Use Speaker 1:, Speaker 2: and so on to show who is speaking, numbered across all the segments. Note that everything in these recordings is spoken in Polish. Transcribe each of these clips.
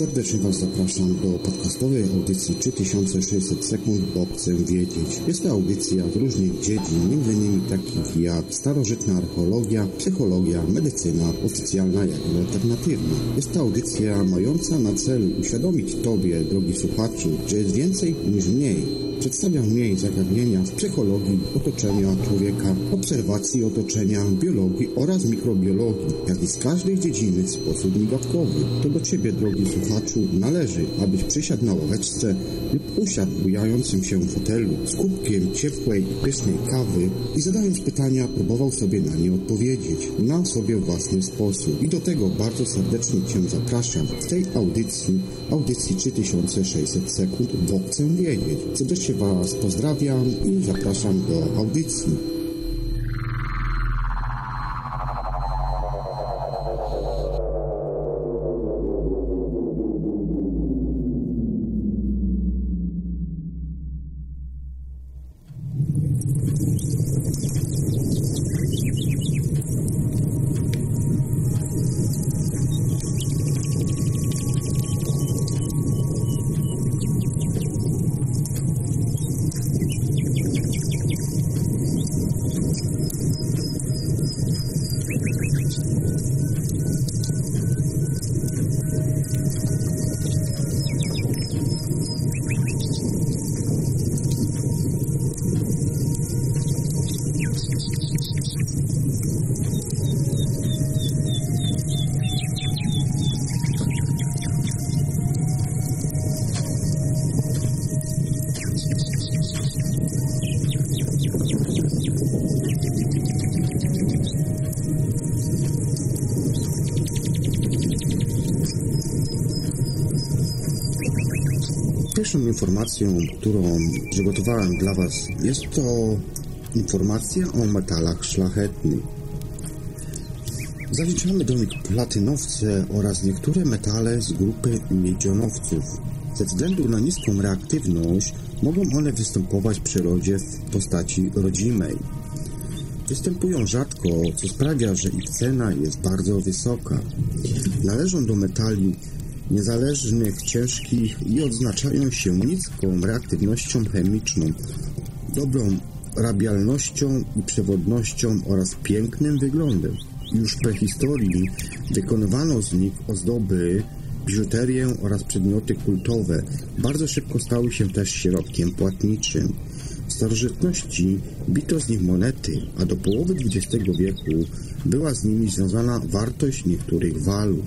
Speaker 1: Serdecznie Was zapraszam do podcastowej audycji 3600 sekund, bo chcę wiedzieć. Jest to audycja z różnych dziedzin, m.in. takich jak starożytna archeologia, psychologia, medycyna, oficjalna jak i alternatywna. Jest to audycja mająca na celu uświadomić Tobie, drogi słuchaczu, że jest więcej niż mniej. Przedstawiam mniej zagadnienia z psychologii otoczenia człowieka, obserwacji otoczenia, biologii oraz mikrobiologii, jak i z każdej dziedziny w sposób migawkowy. To do Ciebie, drogi słuchaczu, należy, abyś przysiadł na ławeczce lub usiadł bujającym się fotelu z kubkiem ciepłej i pysznej kawy i zadając pytania próbował sobie na nie odpowiedzieć na sobie własny sposób. I do tego bardzo serdecznie Cię zapraszam w tej audycji, audycji 3600 sekund, bo chcę wiedzieć. Serdecznie Was pozdrawiam i zapraszam do audycji. Pierwszą informacją, którą przygotowałem dla Was, jest to informacja o metalach szlachetnych. Zaliczamy do nich platynowce oraz niektóre metale z grupy miedzionowców. Ze względu na niską reaktywność mogą one występować w przyrodzie w postaci rodzimej. Występują rzadko, co sprawia, że ich cena jest bardzo wysoka. Należą do metali niezależnych, ciężkich i odznaczają się niską reaktywnością chemiczną, dobrą rabialnością i przewodnością oraz pięknym wyglądem. Już w prehistorii wykonywano z nich ozdoby, biżuterię oraz przedmioty kultowe. Bardzo szybko stały się też środkiem płatniczym. W starożytności bito z nich monety, a do połowy XX wieku była z nimi związana wartość niektórych walut.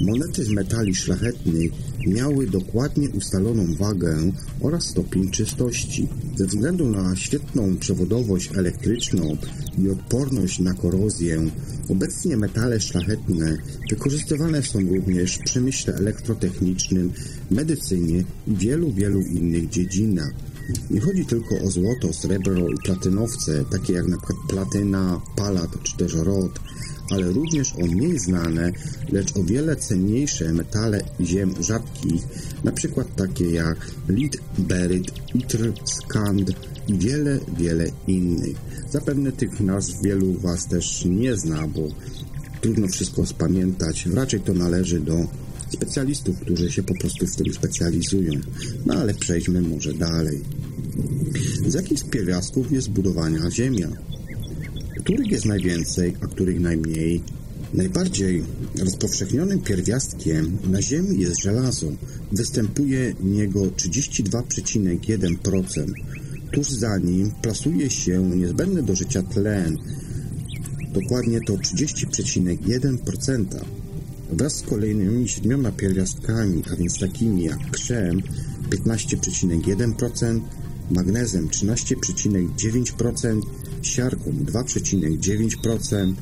Speaker 1: Monety z metali szlachetnych miały dokładnie ustaloną wagę oraz stopień czystości. Ze względu na świetną przewodowość elektryczną i odporność na korozję, obecnie metale szlachetne wykorzystywane są również w przemyśle elektrotechnicznym, medycynie i wielu, wielu innych dziedzinach. Nie chodzi tylko o złoto, srebro i platynowce, takie jak na przykład platyna, palat czy też rod, ale również o mniej znane, lecz o wiele cenniejsze metale ziem rzadkich, przykład takie jak lit, beryt, itr, skand i wiele, wiele innych. Zapewne tych nazw wielu Was też nie zna, bo trudno wszystko spamiętać. Raczej to należy do specjalistów, którzy się po prostu w tym specjalizują. No ale przejdźmy może dalej. Z jakich pierwiastków jest zbudowana Ziemia? Których jest najwięcej, a których najmniej? Najbardziej rozpowszechnionym pierwiastkiem na Ziemi jest żelazo. Występuje niego 32,1%. Tuż za nim plasuje się niezbędny do życia tlen. Dokładnie to 30,1%. Wraz z kolejnymi siedmioma pierwiastkami, a więc takimi jak krzem 15,1%, magnezem 13,9%, siarką 2,9%,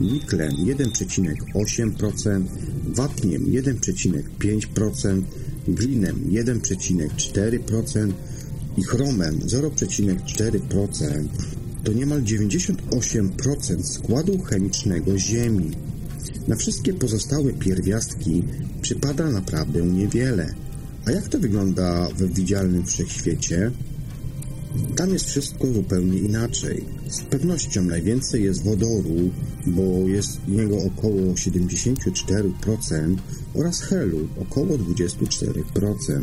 Speaker 1: niklem 1,8%, wapniem 1,5%, glinem 1,4% i chromem 0,4%. to niemal 98% składu chemicznego Ziemi. Na wszystkie pozostałe pierwiastki przypada naprawdę niewiele. A jak to wygląda w widzialnym wszechświecie? Tam jest wszystko zupełnie inaczej. Z pewnością najwięcej jest wodoru, bo jest jego około 74% oraz helu około 24%.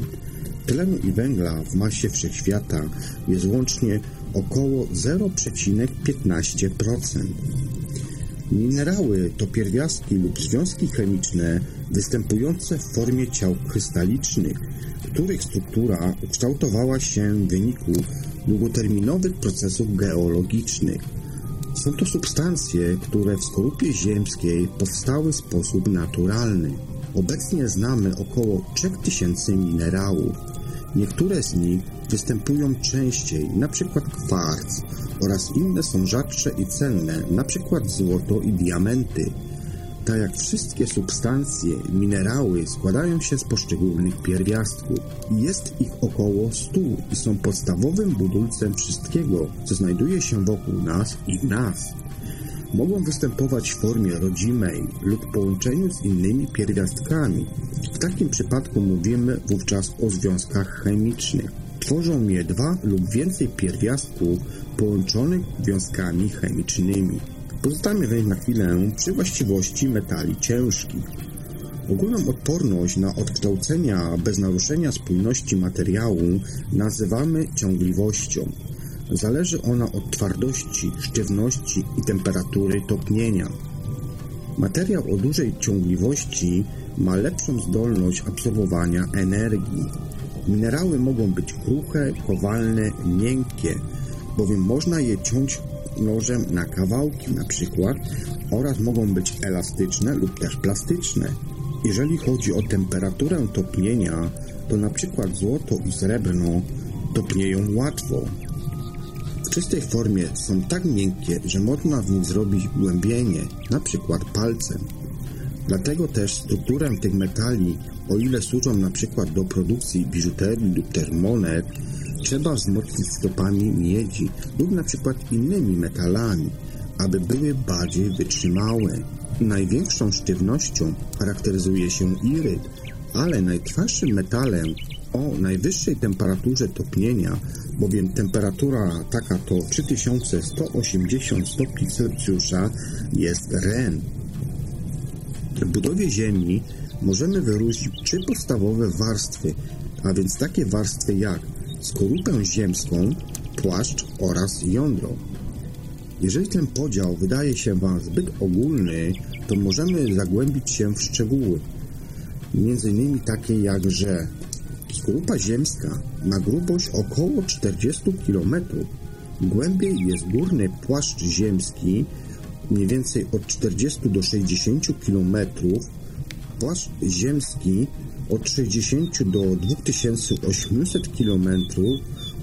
Speaker 1: Tlenu i węgla w masie wszechświata jest łącznie około 0,15%. Minerały to pierwiastki lub związki chemiczne występujące w formie ciał krystalicznych, których struktura ukształtowała się w wyniku długoterminowych procesów geologicznych. Są to substancje, które w skorupie ziemskiej powstały w sposób naturalny. Obecnie znamy około 3000 minerałów. Niektóre z nich występują częściej, np. kwarc, oraz inne są rzadsze i cenne, np. złoto i diamenty. Tak jak wszystkie substancje, minerały składają się z poszczególnych pierwiastków. Jest ich około 100 i są podstawowym budulcem wszystkiego, co znajduje się wokół nas i nas. Mogą występować w formie rodzimej lub połączeniu z innymi pierwiastkami. W takim przypadku mówimy wówczas o związkach chemicznych. Tworzą je dwa lub więcej pierwiastków połączonych związkami chemicznymi. Pozostanie więc na chwilę przy właściwości metali ciężkich. Ogólną odporność na odkształcenia bez naruszenia spójności materiału nazywamy ciągliwością. Zależy ona od twardości, sztywności i temperatury topnienia. Materiał o dużej ciągliwości ma lepszą zdolność absorbowania energii. Minerały mogą być kruche, kowalne, miękkie, bowiem można je ciąć nożem na kawałki na przykład oraz mogą być elastyczne lub też plastyczne. Jeżeli chodzi o temperaturę topnienia, to na przykład złoto i srebrno topnieją łatwo. W czystej formie są tak miękkie, że można w nich zrobić głębienie, na przykład palcem. Dlatego też strukturę tych metali, o ile służą na przykład do produkcji biżuterii lub też monet, trzeba wzmocnić stopami miedzi lub na przykład innymi metalami, aby były bardziej wytrzymałe. Największą sztywnością charakteryzuje się iryt, ale najtwardszym metalem o najwyższej temperaturze topnienia, bowiem temperatura taka to 3180 stopni Celsjusza jest ren. W budowie Ziemi możemy wyróżnić trzy podstawowe warstwy, a więc takie warstwy jak skorupę ziemską, płaszcz oraz jądro. Jeżeli ten podział wydaje się Wam zbyt ogólny, to możemy zagłębić się w szczegóły. Między innymi takie jak, że skorupa ziemska ma grubość około 40 km. Głębiej jest górny płaszcz ziemski, mniej więcej od 40 do 60 km. Płaszcz ziemski od 60 do 2800 km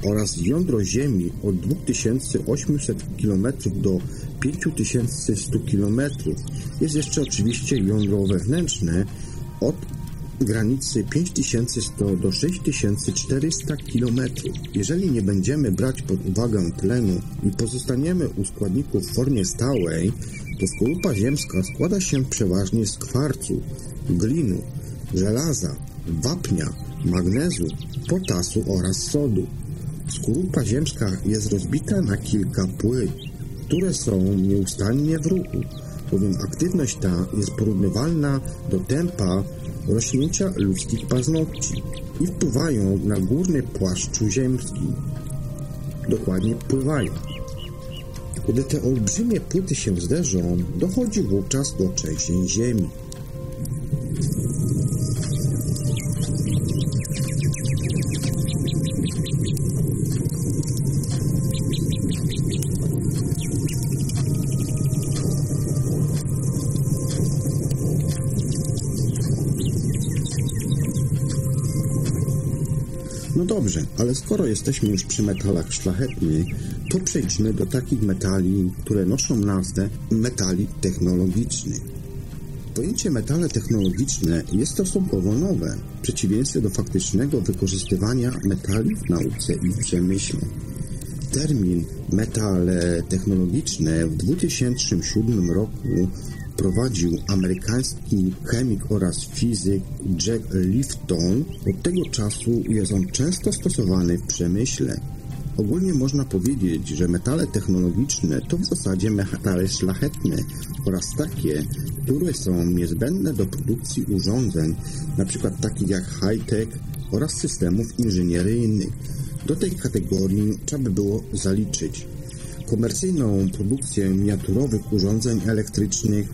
Speaker 1: oraz jądro Ziemi od 2800 km do 5100 km. Jest jeszcze oczywiście jądro wewnętrzne od granicy 5100 do 6400 km. Jeżeli nie będziemy brać pod uwagę tlenu i pozostaniemy u składników w formie stałej, to skorupa ziemska składa się przeważnie z kwarcu, glinu, żelaza, wapnia, magnezu, potasu oraz sodu. Skorupa ziemska jest rozbita na kilka płyt, które są nieustannie w ruchu, bowiem aktywność ta jest porównywalna do tempa rośnięcia ludzkich paznokci i wpływają na górny płaszczu ziemski. Dokładnie pływają. Gdy te olbrzymie płyty się zderzą, dochodzi wówczas do trzęsień ziemi. No dobrze, ale skoro jesteśmy już przy metalach szlachetnych, to przejdźmy do takich metali, które noszą nazwę metali technologicznych. Pojęcie metale technologiczne jest stosunkowo nowe, w przeciwieństwie do faktycznego wykorzystywania metali w nauce i przemyśle. Termin metale technologiczne w 2007 roku prowadził amerykański chemik oraz fizyk Jack Lifton. Od tego czasu jest on często stosowany w przemyśle. Ogólnie można powiedzieć, że metale technologiczne to w zasadzie metale szlachetne oraz takie, które są niezbędne do produkcji urządzeń, np. takich jak high-tech oraz systemów inżynieryjnych. Do tej kategorii trzeba by było zaliczyć komercyjną produkcję miniaturowych urządzeń elektrycznych,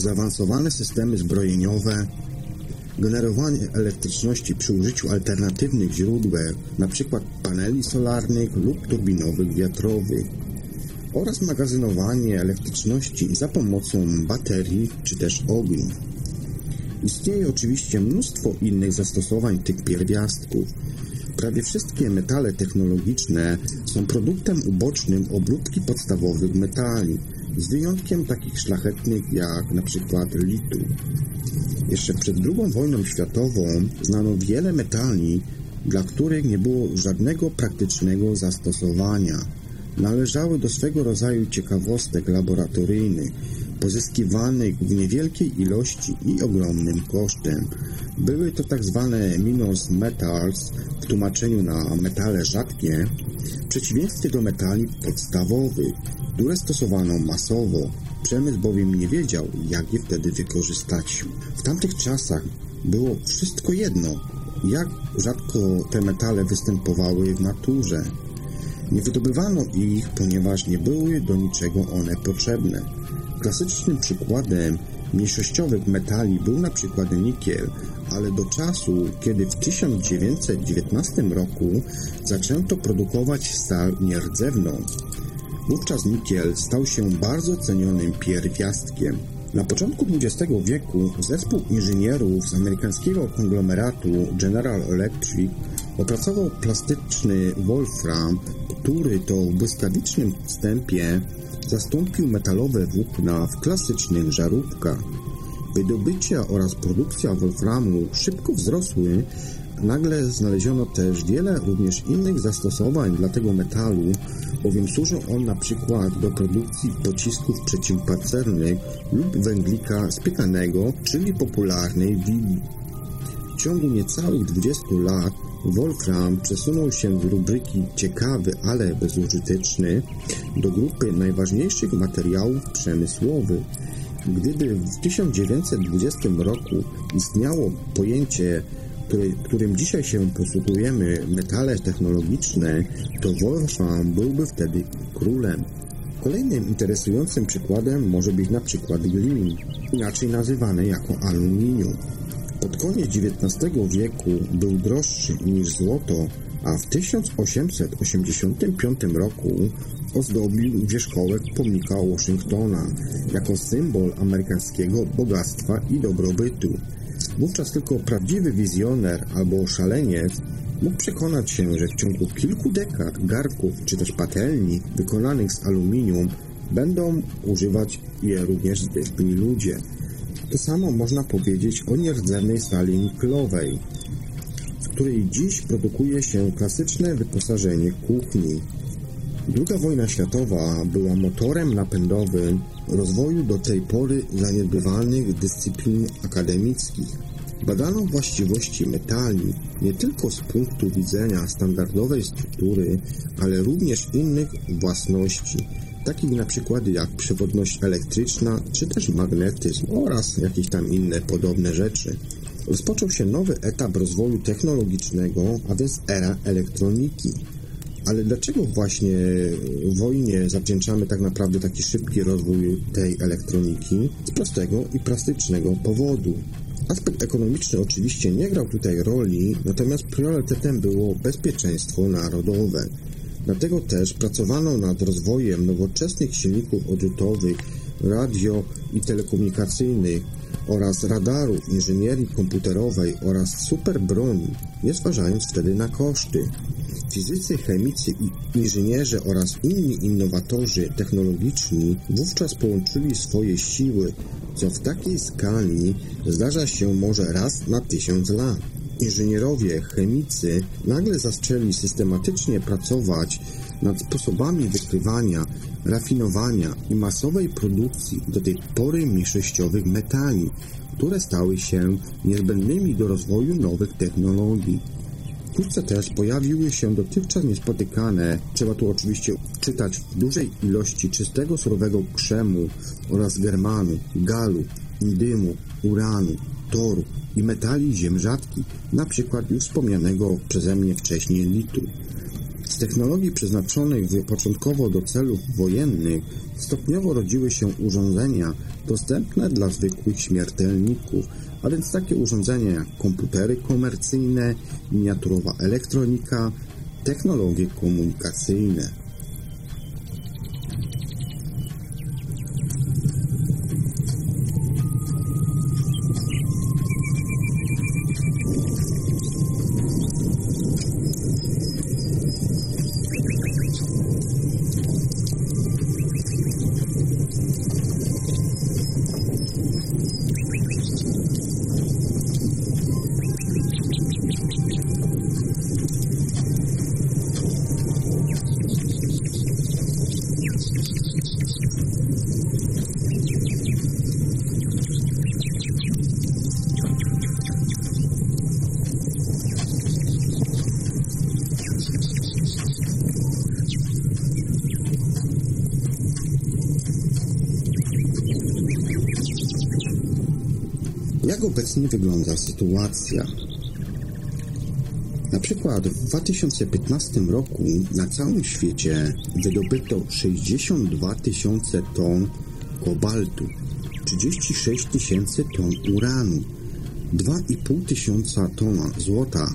Speaker 1: zaawansowane systemy zbrojeniowe, generowanie elektryczności przy użyciu alternatywnych źródeł, np. paneli solarnych lub turbinowych wiatrowych oraz magazynowanie elektryczności za pomocą baterii czy też ogniw. Istnieje oczywiście mnóstwo innych zastosowań tych pierwiastków. Prawie wszystkie metale technologiczne są produktem ubocznym obróbki podstawowych metali, z wyjątkiem takich szlachetnych jak np. litu. Jeszcze przed II wojną światową znano wiele metali, dla których nie było żadnego praktycznego zastosowania. Należały do swego rodzaju ciekawostek laboratoryjnych, pozyskiwanych w niewielkiej ilości i ogromnym kosztem. Były to tak zwane minus metals, w tłumaczeniu na metale rzadkie, w przeciwieństwie do metali podstawowych, które stosowano masowo. Przemysł bowiem nie wiedział, jak je wtedy wykorzystać. W tamtych czasach było wszystko jedno, jak rzadko te metale występowały w naturze. Nie wydobywano ich, ponieważ nie były do niczego one potrzebne. Klasycznym przykładem mniejszościowych metali był na przykład nikiel, ale do czasu, kiedy w 1919 roku zaczęto produkować stal nierdzewną, wówczas nikiel stał się bardzo cenionym pierwiastkiem. Na początku XX wieku zespół inżynierów z amerykańskiego konglomeratu General Electric opracował plastyczny wolfram, który to w błyskawicznym wstępie zastąpił metalowe włókna w klasycznych żarówkach. Wydobycie oraz produkcja wolframu szybko wzrosły, nagle znaleziono też wiele również innych zastosowań dla tego metalu, bowiem służył on na przykład do produkcji pocisków przeciwpancernych lub węglika spiekanego, czyli popularnej wili. W ciągu niecałych 20 lat Wolfram przesunął się z rubryki ciekawy, ale bezużyteczny do grupy najważniejszych materiałów przemysłowych. Gdyby w 1920 roku istniało pojęcie, który, którym dzisiaj się posługujemy, metale technologiczne, to Wolfram byłby wtedy królem. Kolejnym interesującym przykładem może być na przykład glin, inaczej nazywany jako aluminium. Pod koniec XIX wieku był droższy niż złoto, a w 1885 roku ozdobił wierzchołek pomnika Washingtona jako symbol amerykańskiego bogactwa i dobrobytu. Wówczas tylko prawdziwy wizjoner albo szaleniec mógł przekonać się, że w ciągu kilku dekad garków czy też patelni wykonanych z aluminium będą używać je również zwykli ludzie. To samo można powiedzieć o nierdzewnej stali niklowej, w której dziś produkuje się klasyczne wyposażenie kuchni. Druga wojna światowa była motorem napędowym rozwoju do tej pory zaniedbywanych dyscyplin akademickich. Badano właściwości metali nie tylko z punktu widzenia standardowej struktury, ale również innych własności, takich na przykład jak przewodność elektryczna czy też magnetyzm oraz jakieś tam inne podobne rzeczy. Rozpoczął się nowy etap rozwoju technologicznego, a więc era elektroniki. Ale dlaczego właśnie wojnie zawdzięczamy tak naprawdę taki szybki rozwój tej elektroniki? Z prostego i plastycznego powodu. Aspekt ekonomiczny oczywiście nie grał tutaj roli, natomiast priorytetem było bezpieczeństwo narodowe. Dlatego też pracowano nad rozwojem nowoczesnych silników odrzutowych, radio i telekomunikacyjnych oraz radarów, inżynierii komputerowej oraz superbroni, nie zważając wtedy na koszty. Fizycy, chemicy i inżynierzy oraz inni innowatorzy technologiczni wówczas połączyli swoje siły, co w takiej skali zdarza się może raz na tysiąc lat inżynierowie, chemicy nagle zaczęli systematycznie pracować nad sposobami wykrywania, rafinowania i masowej produkcji do tej pory mniejszościowych metali, które stały się niezbędnymi do rozwoju nowych technologii. Wkrótce też pojawiły się dotychczas niespotykane, trzeba tu oczywiście czytać w dużej ilości czystego surowego krzemu oraz germanu, galu, indymu, uranu, toru i metali ziem rzadkich, na przykład już wspomnianego przeze mnie wcześniej litu. Z technologii przeznaczonych początkowo do celów wojennych stopniowo rodziły się urządzenia dostępne dla zwykłych śmiertelników, a więc takie urządzenia jak komputery komercyjne, miniaturowa elektronika, technologie komunikacyjne. Wygląda sytuacja? Na przykład w 2015 roku na całym świecie wydobyto 62 tysiące ton kobaltu, 36 tysięcy ton uranu, 2,5 tysiąca tona złota,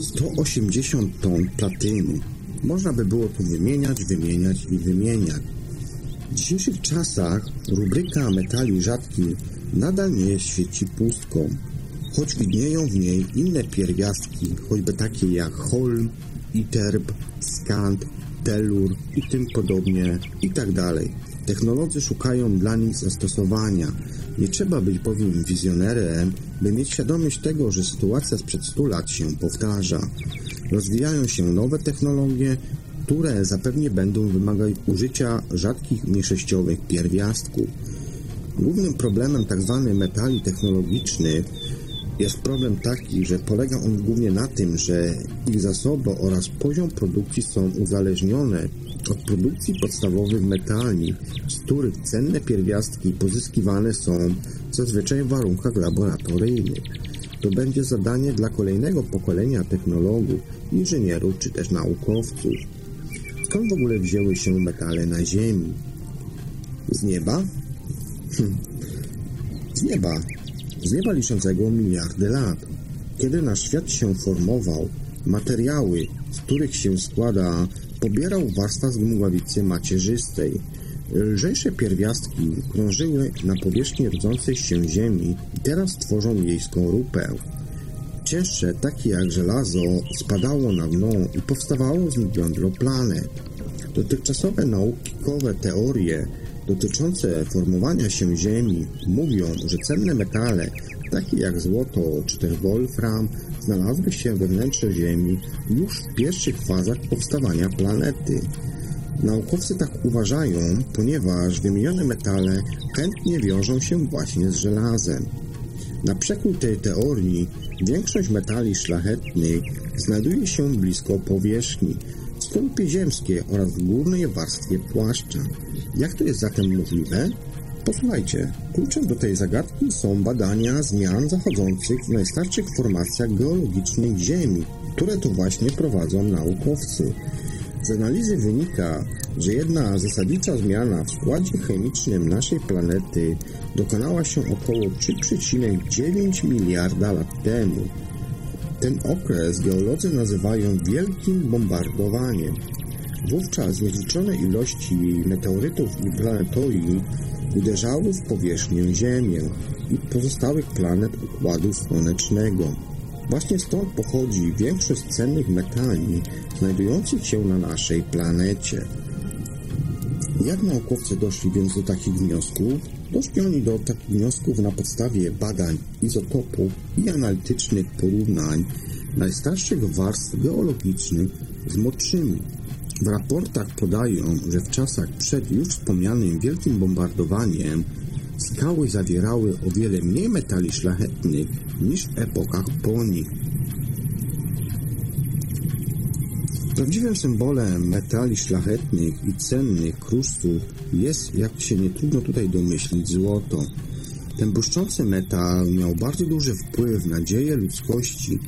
Speaker 1: 180 ton platyny. Można by było tu wymieniać, wymieniać i wymieniać. W dzisiejszych czasach rubryka metali rzadkich nadal nie świeci pustką, choć widnieją w niej inne pierwiastki, choćby takie jak holm, iterb, skant, telur i tym podobnie i tak dalej. Technolodzy szukają dla nich zastosowania. Nie trzeba być bowiem wizjonerem, by mieć świadomość tego, że sytuacja sprzed 100 lat się powtarza. Rozwijają się nowe technologie, które zapewnie będą wymagać użycia rzadkich mniejszościowych pierwiastków. Głównym problemem tzw. Tak metali technologicznych jest problem taki, że polega on głównie na tym, że ich zasoby oraz poziom produkcji są uzależnione od produkcji podstawowych metali, z których cenne pierwiastki pozyskiwane są zazwyczaj w warunkach laboratoryjnych. To będzie zadanie dla kolejnego pokolenia technologów, inżynierów czy też naukowców. Skąd w ogóle wzięły się metale na Ziemi? Z nieba? Hm. Z nieba. Z nieba liczącego miliardy lat. Kiedy nasz świat się formował, materiały, z których się składa, pobierał warstwa z mgławicy macierzystej. Lżejsze pierwiastki krążyły na powierzchni rodzącej się Ziemi i teraz tworzą jej skorupę. Cięższe, takie jak żelazo, spadało na dno i powstawało z jądro planet. Dotychczasowe naukowe teorie dotyczące formowania się Ziemi mówią, że cenne metale, takie jak złoto czy też wolfram, znalazły się we wnętrzu Ziemi już w pierwszych fazach powstawania planety. Naukowcy tak uważają, ponieważ wymienione metale chętnie wiążą się właśnie z żelazem. Na przekór tej teorii większość metali szlachetnych znajduje się blisko powierzchni, skorupie ziemskiej oraz w górnej warstwie płaszcza. Jak to jest zatem możliwe? Posłuchajcie, kluczem do tej zagadki są badania zmian zachodzących w najstarszych formacjach geologicznych Ziemi, które to właśnie prowadzą naukowcy. Z analizy wynika, że jedna zasadnicza zmiana w składzie chemicznym naszej planety dokonała się około 3,9 miliarda lat temu. Ten okres geolodzy nazywają Wielkim Bombardowaniem. Wówczas niezliczone ilości meteorytów i planetoid uderzały w powierzchnię Ziemię i pozostałych planet Układu Słonecznego. Właśnie stąd pochodzi większość cennych metali znajdujących się na naszej planecie. Jak naukowcy doszli więc do takich wniosków? Doszli oni do takich wniosków na podstawie badań izotopów i analitycznych porównań najstarszych warstw geologicznych z młodszymi. W raportach podają, że w czasach przed już wspomnianym wielkim bombardowaniem skały zawierały o wiele mniej metali szlachetnych niż w epokach po nich. Prawdziwym symbolem metali szlachetnych i cennych kruszców jest, jak się nie trudno tutaj domyślić, złoto. Ten błyszczący metal miał bardzo duży wpływ na dzieje ludzkości,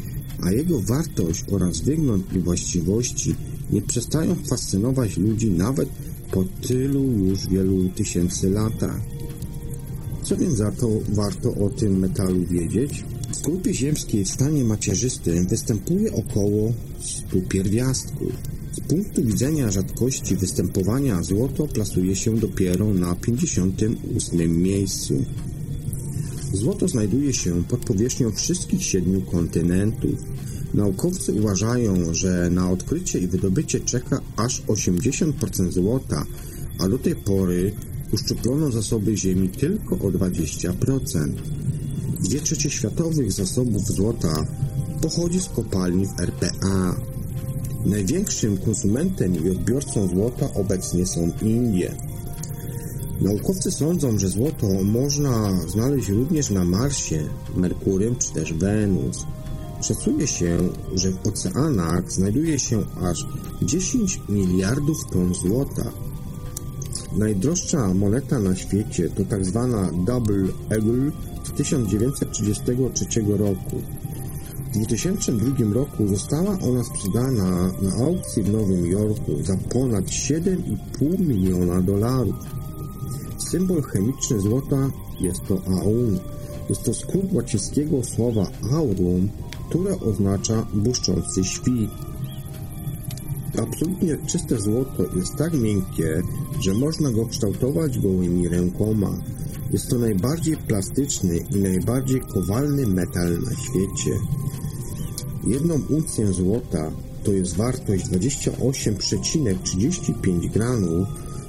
Speaker 1: a jego wartość oraz wygląd i właściwości nie przestają fascynować ludzi nawet po tylu już wielu tysięcy latach. Co więc za to warto o tym metalu wiedzieć? W grupie ziemskiej w stanie macierzystym występuje około 100 pierwiastków. Z punktu widzenia rzadkości występowania złoto plasuje się dopiero na 58 miejscu. Złoto znajduje się pod powierzchnią wszystkich siedmiu kontynentów. Naukowcy uważają, że na odkrycie i wydobycie czeka aż 80% złota, a do tej pory uszczuplono zasoby ziemi tylko o 20%. Dwie trzecie światowych zasobów złota pochodzi z kopalni w RPA. Największym konsumentem i odbiorcą złota obecnie są Indie. Naukowcy sądzą, że złoto można znaleźć również na Marsie, Merkurym czy też Wenus. Szacuje się, że w oceanach znajduje się aż 10 miliardów ton złota. Najdroższa moneta na świecie to tak zwana Double Eagle z 1933 roku. W 2002 roku została ona sprzedana na aukcji w Nowym Jorku za ponad 7,5 miliona dolarów. Symbol chemiczny złota jest to AUN. Jest to skrót łacińskiego słowa aurum, które oznacza błyszczący świt. Absolutnie czyste złoto jest tak miękkie, że można go kształtować gołymi rękoma. Jest to najbardziej plastyczny i najbardziej kowalny metal na świecie. Jedną uncję złota, to jest wartość 28,35 gramów,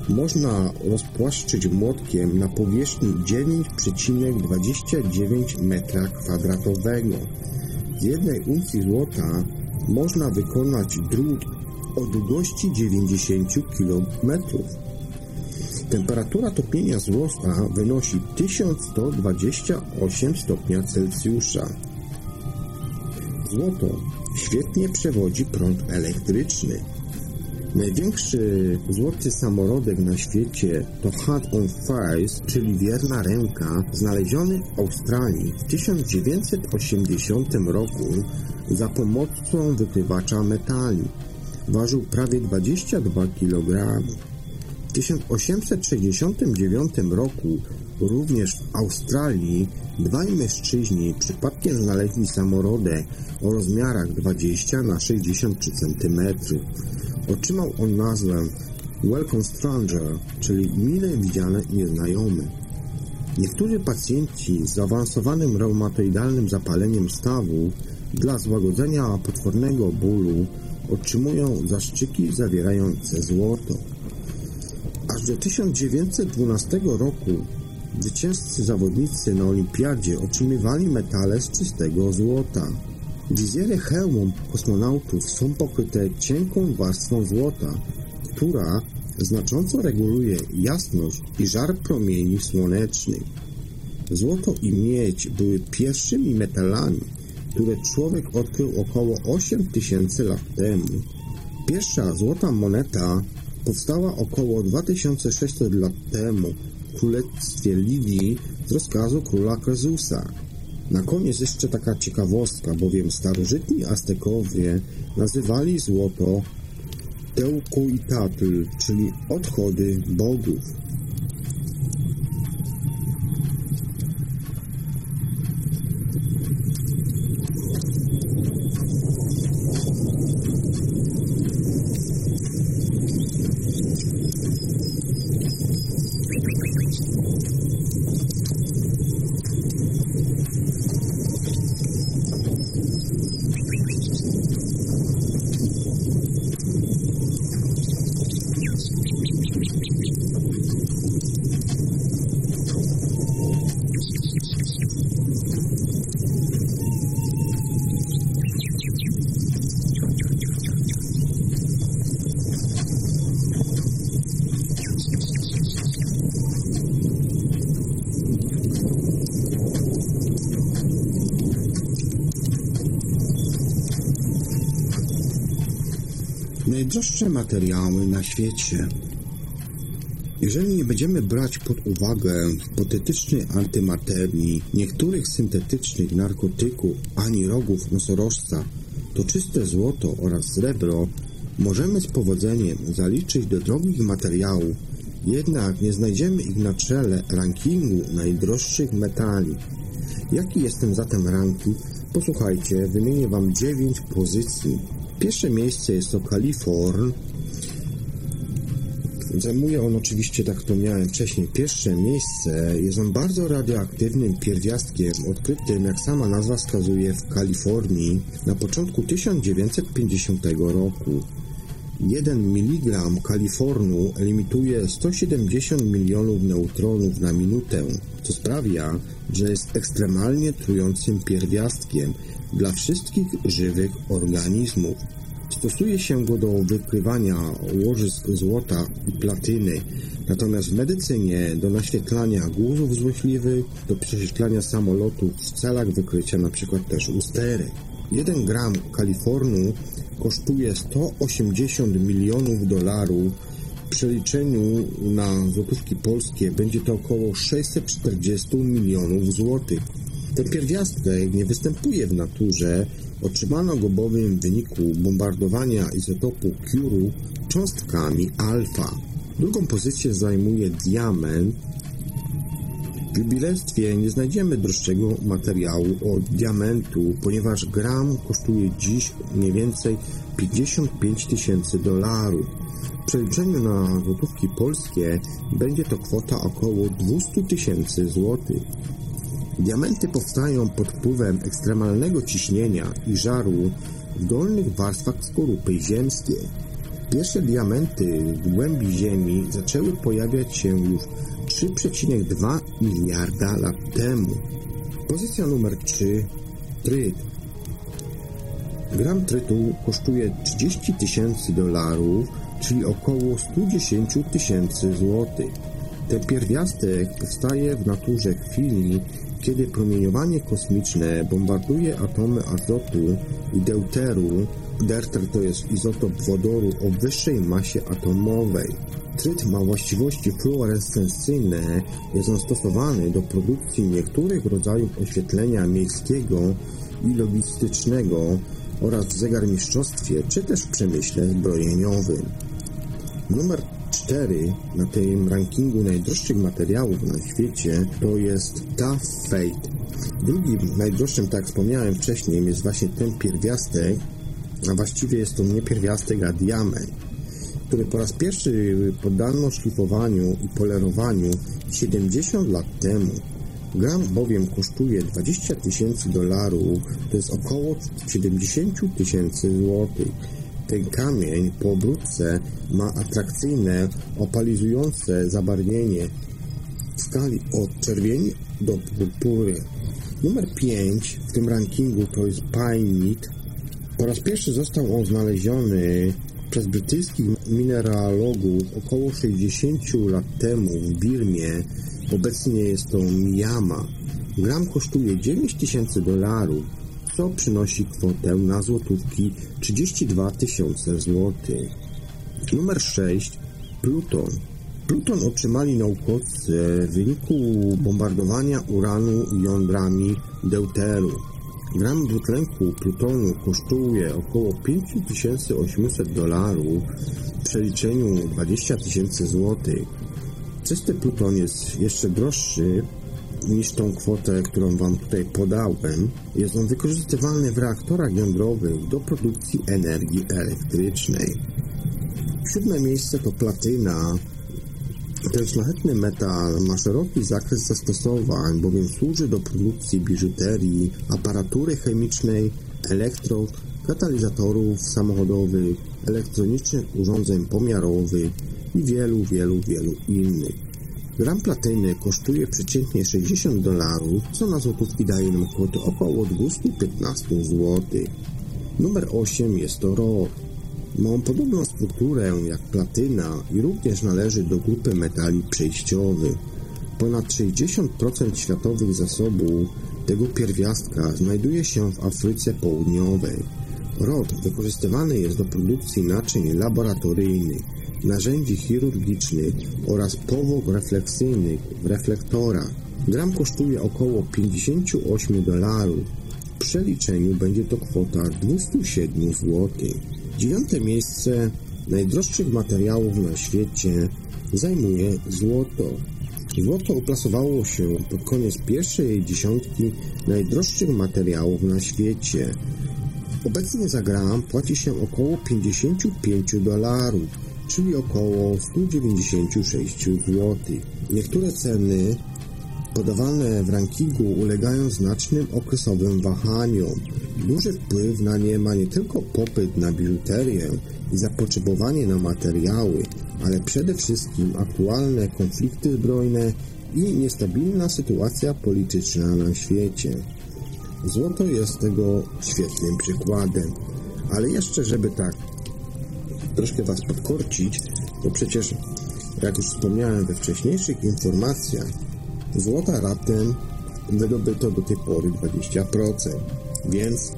Speaker 1: można rozpłaszczyć młotkiem na powierzchni 9,29 metra kwadratowego. Z jednej uncji złota można wykonać drut o długości 90 km. Temperatura topienia złota wynosi 1128 stopnia Celsjusza. Złoto świetnie przewodzi prąd elektryczny. Największy złoty samorodek na świecie to Hand on Face, czyli wierna ręka, znaleziony w Australii w 1980 roku za pomocą wykrywacza metali. Ważył prawie 22 kg. W 1869 roku również w Australii dwaj mężczyźni przypadkiem znaleźli samorodek o rozmiarach 20 na 63 cm. Otrzymał on nazwę Welcome Stranger, czyli mile widziane nieznajomy. Niektórzy pacjenci z zaawansowanym reumatoidalnym zapaleniem stawu dla złagodzenia potwornego bólu otrzymują zaszczyki zawierające złoto. Do 1912 roku zwycięzcy zawodnicy na olimpiadzie otrzymywali metale z czystego złota. Wizjery hełmów kosmonautów są pokryte cienką warstwą złota, która znacząco reguluje jasność i żar promieni słonecznych. Złoto i miedź były pierwszymi metalami, które człowiek odkrył około 8 tysięcy lat temu. Pierwsza złota moneta powstała około 2600 lat temu w królestwie Lidii z rozkazu króla Krezusa. Na koniec jeszcze taka ciekawostka, bowiem starożytni Aztekowie nazywali złoto Teukuitatl, czyli odchody bogów. Najdroższe materiały na świecie. Jeżeli nie będziemy brać pod uwagę hipotetycznej antymaterii, niektórych syntetycznych narkotyków ani rogów nosorożca, to czyste złoto oraz srebro możemy z powodzeniem zaliczyć do drogich materiałów, jednak nie znajdziemy ich na czele rankingu najdroższych metali. Jaki jest ten zatem ranking? Posłuchajcie, wymienię Wam 9 pozycji. Pierwsze miejsce jest to Kaliforn. Zajmuje on oczywiście, tak to miałem wcześniej, pierwsze miejsce. Jest on bardzo radioaktywnym pierwiastkiem odkrytym, jak sama nazwa wskazuje, w Kalifornii na początku 1950 roku. 1 mg kalifornu limituje 170 milionów neutronów na minutę, co sprawia, że jest ekstremalnie trującym pierwiastkiem dla wszystkich żywych organizmów. Stosuje się go do wykrywania łożysk złota i platyny, natomiast w medycynie do naświetlania głuzów złośliwych, do prześwietlania samolotów w celach wykrycia np. też usterek. 1 gram kalifornu kosztuje 180 milionów dolarów. W przeliczeniu na złotówki polskie będzie to około 640 milionów złotych. Ten pierwiastek nie występuje w naturze. Otrzymano go bowiem w wyniku bombardowania izotopu Curu cząstkami alfa. Drugą pozycję zajmuje diament, w jubilerstwie nie znajdziemy droższego materiału od diamentu, ponieważ gram kosztuje dziś mniej więcej 55 tysięcy dolarów. W przeliczeniu na złotówki polskie będzie to kwota około 200 tysięcy złotych. Diamenty powstają pod wpływem ekstremalnego ciśnienia i żaru w dolnych warstwach skorupy ziemskiej. Pierwsze diamenty w głębi Ziemi zaczęły pojawiać się już 3,2 miliarda lat temu. Pozycja numer 3. Tryt. Gram trytu kosztuje 30 tysięcy dolarów, czyli około 110 tysięcy złotych. Ten pierwiastek powstaje w naturze chwili, kiedy promieniowanie kosmiczne bombarduje atomy azotu i deuteru. Deuter to jest izotop wodoru o wyższej masie atomowej. Tryt ma właściwości fluorescencyjne, jest on stosowany do produkcji niektórych rodzajów oświetlenia miejskiego i logistycznego oraz w zegarmistrzostwie czy też w przemyśle zbrojeniowym. Numer 4 na tym rankingu najdroższych materiałów na świecie to jest Tough Fate. Drugim najdroższym, tak jak wspomniałem wcześniej, jest właśnie ten pierwiastek, a właściwie jest to nie pierwiastek, a diament który po raz pierwszy poddano szlifowaniu i polerowaniu 70 lat temu. Gram bowiem kosztuje 20 tysięcy dolarów, to jest około 70 tysięcy złotych. Ten kamień po obróbce ma atrakcyjne, opalizujące zabarwienie w skali od czerwieni do purpury. Numer 5 w tym rankingu to jest Pine Po raz pierwszy został on znaleziony przez brytyjskich mineralogów około 60 lat temu w Birmie, obecnie jest to Miyama. Gram kosztuje 9 tysięcy dolarów, co przynosi kwotę na złotówki 32 tysiące złotych. Numer 6. Pluton. Pluton otrzymali naukowcy w wyniku bombardowania uranu jądrami deuteru. Gram dwutlenku plutonu kosztuje około 5800 dolarów w przeliczeniu 20 tysięcy złotych. Czysty pluton jest jeszcze droższy niż tą kwotę, którą Wam tutaj podałem. Jest on wykorzystywany w reaktorach jądrowych do produkcji energii elektrycznej. Siódme miejsce to platyna, ten szlachetny metal ma szeroki zakres zastosowań, bowiem służy do produkcji biżuterii, aparatury chemicznej, elektrod, katalizatorów samochodowych, elektronicznych urządzeń pomiarowych i wielu, wielu, wielu innych. Gram platyny kosztuje przeciętnie 60 dolarów, co na złotówki daje nam kwotę około 215 zł. Numer 8 jest to rod. Ma on podobną strukturę jak platyna i również należy do grupy metali przejściowych. Ponad 60% światowych zasobów tego pierwiastka znajduje się w Afryce Południowej. Rod wykorzystywany jest do produkcji naczyń laboratoryjnych, narzędzi chirurgicznych oraz powłok refleksyjnych w reflektorach. Gram kosztuje około 58 dolarów. W przeliczeniu będzie to kwota 207 zł. Dziewiąte miejsce najdroższych materiałów na świecie zajmuje złoto. Złoto uplasowało się pod koniec pierwszej dziesiątki najdroższych materiałów na świecie. Obecnie za gram płaci się około 55 dolarów, czyli około 196 zł. Niektóre ceny podawane w rankingu ulegają znacznym okresowym wahaniom. Duży wpływ na nie ma nie tylko popyt na biżuterię i zapotrzebowanie na materiały, ale przede wszystkim aktualne konflikty zbrojne i niestabilna sytuacja polityczna na świecie. Złoto jest tego świetnym przykładem. Ale jeszcze, żeby tak troszkę Was podkorcić, bo przecież, jak już wspomniałem we wcześniejszych informacjach, złota raptem wydobyto do tej pory 20%. Więc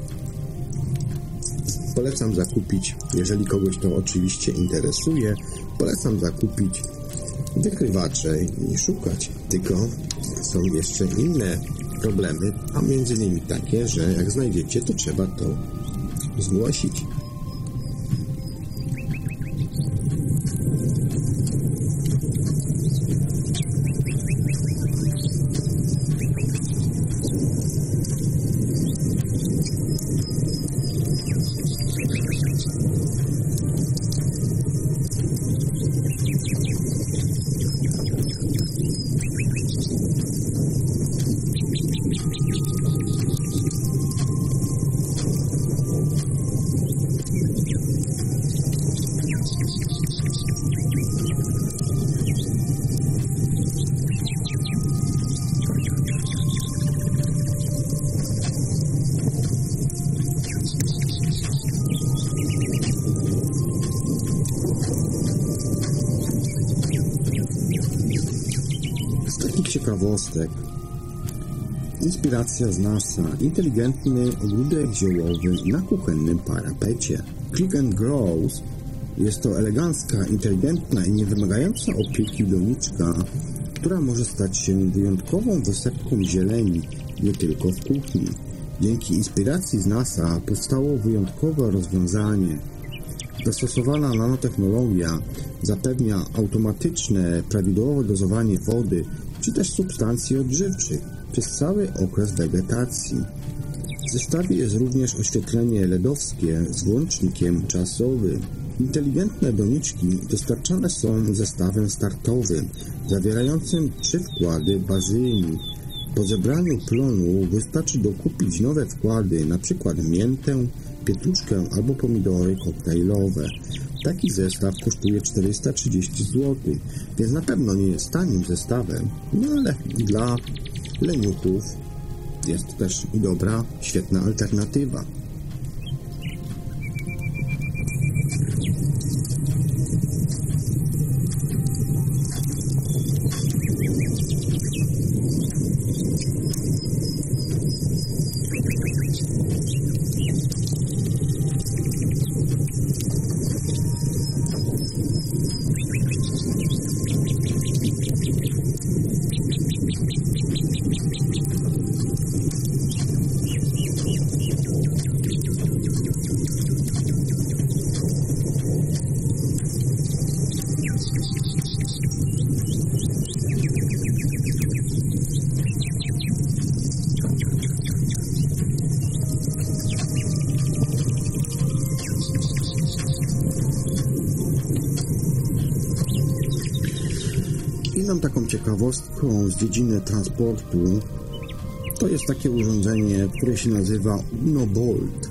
Speaker 1: polecam zakupić, jeżeli kogoś to oczywiście interesuje, polecam zakupić wykrywacze i szukać. Tylko są jeszcze inne problemy, a między innymi takie, że jak znajdziecie, to trzeba to zgłosić. Ciekawostek. Inspiracja z NASA. Inteligentny ogródek ziołowy na kuchennym parapecie. Click and Grows jest to elegancka, inteligentna i niewymagająca opieki doniczka, która może stać się wyjątkową wysepką zieleni nie tylko w kuchni. Dzięki inspiracji z NASA powstało wyjątkowe rozwiązanie. Zastosowana nanotechnologia zapewnia automatyczne, prawidłowe dozowanie wody czy też substancji odżywczych przez cały okres wegetacji. W zestawie jest również oświetlenie LEDowskie z włącznikiem czasowym. Inteligentne doniczki dostarczane są zestawem startowym, zawierającym trzy wkłady bazyli. Po zebraniu plonu wystarczy dokupić nowe wkłady, np. miętę, pietruszkę albo pomidory koktajlowe. Taki zestaw kosztuje 430 zł, więc na pewno nie jest tanim zestawem, no ale dla leniuchów jest też dobra, świetna alternatywa. Ciekawostką z dziedziny transportu to jest takie urządzenie, które się nazywa UnoBolt.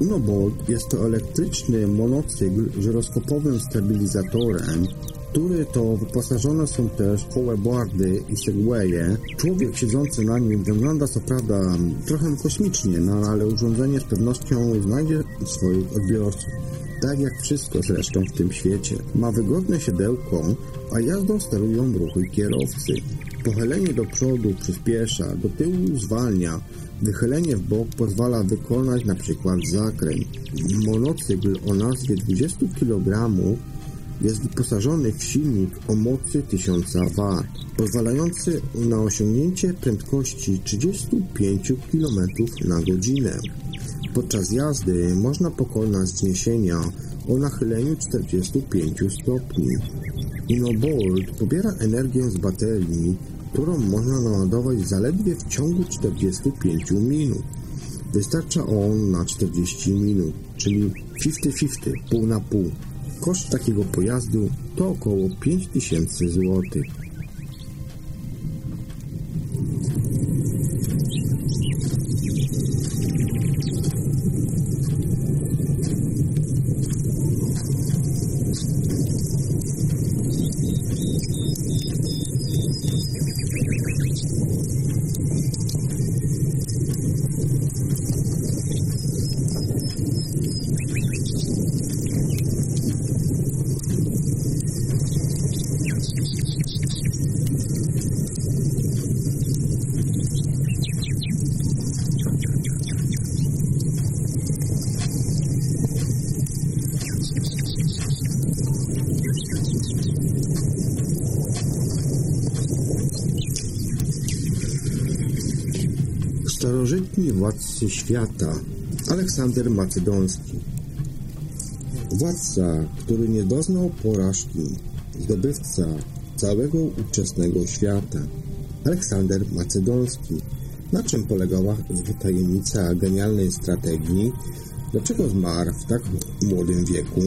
Speaker 1: UnoBolt jest to elektryczny monocykl żyroskopowym stabilizatorem, który to wyposażone są też hoverboardy i segwaye. Człowiek siedzący na nim wygląda co prawda trochę kosmicznie, no ale urządzenie z pewnością znajdzie swoich odbiorców. Tak jak wszystko zresztą w tym świecie. Ma wygodne siedełko, a jazdą sterują ruchy kierowcy. Pochylenie do przodu przyspiesza, do tyłu zwalnia, wychylenie w bok pozwala wykonać np. zakręt. Monocykl o nazwie 20 kg jest wyposażony w silnik o mocy 1000 W, pozwalający na osiągnięcie prędkości 35 km na godzinę. Podczas jazdy można pokonać zniesienia o nachyleniu 45 stopni. InnoBolt pobiera energię z baterii, którą można naładować zaledwie w ciągu 45 minut. Wystarcza on na 40 minut, czyli 50-50, pół na pół. Koszt takiego pojazdu to około 5000 zł. Władcy świata Aleksander Macedoński Władca, który nie doznał porażki, zdobywca całego ówczesnego świata Aleksander Macedoński. Na czym polegała tajemnica genialnej strategii? Dlaczego zmarł w tak młodym wieku?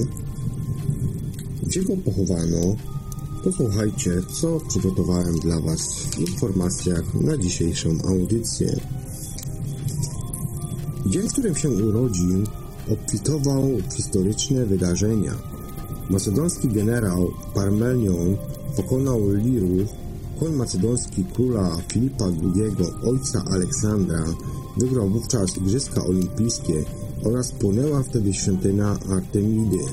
Speaker 1: Gdzie go pochowano? Posłuchajcie, co przygotowałem dla Was w informacjach na dzisiejszą audycję. Dzień, w którym się urodził, obfitował w historyczne wydarzenia. Macedoński generał Parmenion pokonał Lirów, koń macedoński króla Filipa II, ojca Aleksandra, wygrał wówczas Igrzyska Olimpijskie oraz płonęła wtedy świątynia Artemidy.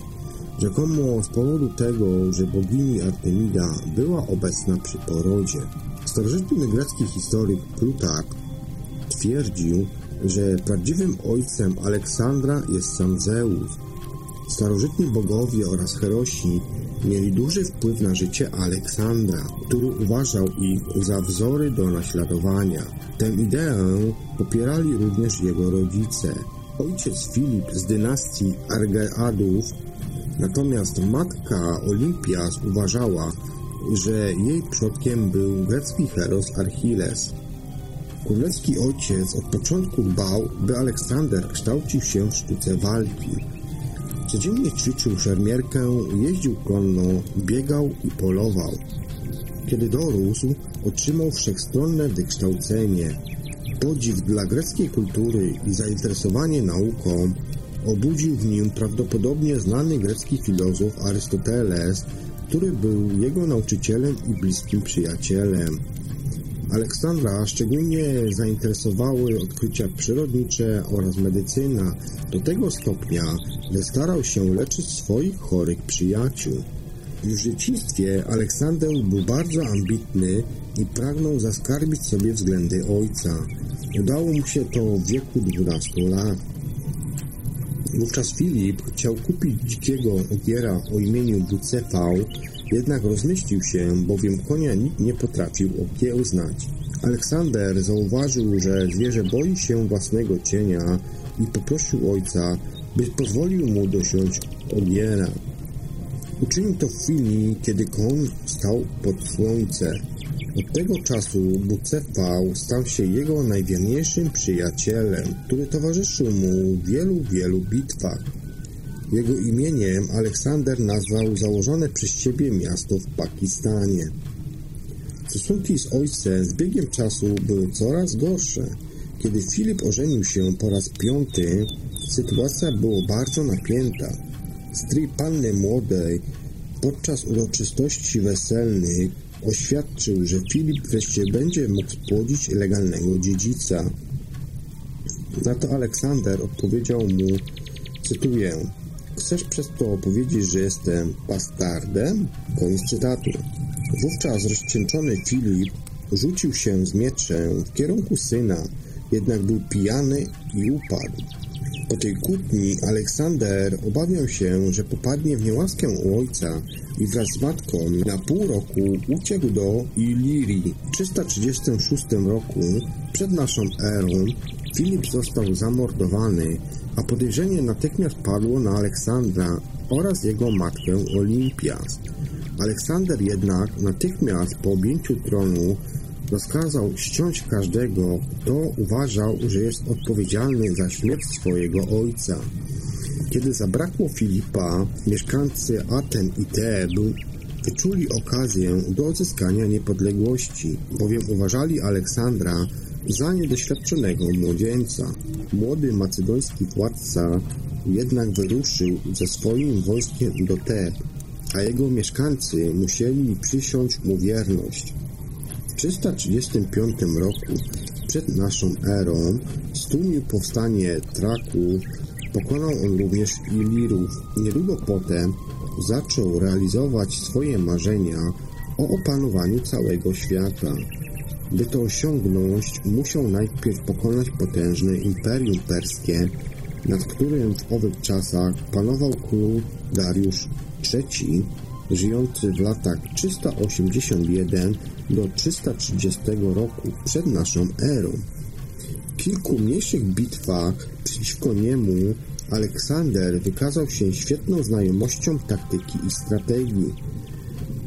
Speaker 1: Rzekomo z powodu tego, że bogini Artemida była obecna przy porodzie. Starożytny grecki historyk Plutarch twierdził, że prawdziwym ojcem Aleksandra jest sam Zeus. Starożytni bogowie oraz herosi mieli duży wpływ na życie Aleksandra, który uważał ich za wzory do naśladowania. Tę ideę popierali również jego rodzice. Ojciec Filip z dynastii Argeadów, natomiast matka Olimpias uważała, że jej przodkiem był grecki heros Achilles. Królewski ojciec od początku dbał, by Aleksander kształcił się w sztuce walki. Codziennie ćwiczył szermierkę, jeździł konno, biegał i polował. Kiedy dorósł, otrzymał wszechstronne wykształcenie. Podziw dla greckiej kultury i zainteresowanie nauką obudził w nim prawdopodobnie znany grecki filozof Arystoteles, który był jego nauczycielem i bliskim przyjacielem. Aleksandra szczególnie zainteresowały odkrycia przyrodnicze oraz medycyna do tego stopnia, że starał się leczyć swoich chorych przyjaciół. W dzieciństwie Aleksander był bardzo ambitny i pragnął zaskarbić sobie względy ojca. Udało mu się to w wieku 12 lat. Wówczas Filip chciał kupić dzikiego ogiera o imieniu Bucefał, jednak rozmyślił się, bowiem konia nikt nie potrafił okiełznać. Aleksander zauważył, że zwierzę boi się własnego cienia i poprosił ojca, by pozwolił mu dosiąść ogiera. Uczynił to w chwili, kiedy koń stał pod słońce. Od tego czasu Bucefał stał się jego najwierniejszym przyjacielem, który towarzyszył mu w wielu, wielu bitwach. Jego imieniem Aleksander nazwał założone przez siebie miasto w Pakistanie. Stosunki z ojcem z biegiem czasu były coraz gorsze. Kiedy Filip ożenił się po raz piąty, sytuacja była bardzo napięta. Stryj panny młodej podczas uroczystości weselnych oświadczył, że Filip wreszcie będzie mógł spłodzić legalnego dziedzica. Na to Aleksander odpowiedział mu, cytuję, Chcesz przez to powiedzieć, że jestem bastardem? Koniec cytatu. Wówczas rozcieńczony Filip rzucił się z mieczem w kierunku syna, jednak był pijany i upadł. Po tej kłótni Aleksander obawiał się, że popadnie w niełaskę u ojca i wraz z matką na pół roku uciekł do Ilirii. W 336 roku przed naszą erą Filip został zamordowany, a podejrzenie natychmiast padło na Aleksandra oraz jego matkę Olimpias. Aleksander jednak natychmiast po objęciu tronu rozkazał ściąć każdego, kto uważał, że jest odpowiedzialny za śmierć swojego ojca. Kiedy zabrakło Filipa, mieszkańcy Aten i Teb wyczuli okazję do odzyskania niepodległości, bowiem uważali Aleksandra za niedoświadczonego młodzieńca. Młody macedoński władca jednak wyruszył ze swoim wojskiem do Teb, a jego mieszkańcy musieli przysiąść mu wierność. W 335 roku przed naszą erą stłumił powstanie Traku, pokonał on również Ilirów. Niedługo potem zaczął realizować swoje marzenia o opanowaniu całego świata. By to osiągnąć, musiał najpierw pokonać potężne imperium perskie, nad którym w owych czasach panował król Dariusz III, żyjący w latach 381 do 330 roku przed naszą erą. W kilku mniejszych bitwach przeciwko niemu Aleksander wykazał się świetną znajomością taktyki i strategii.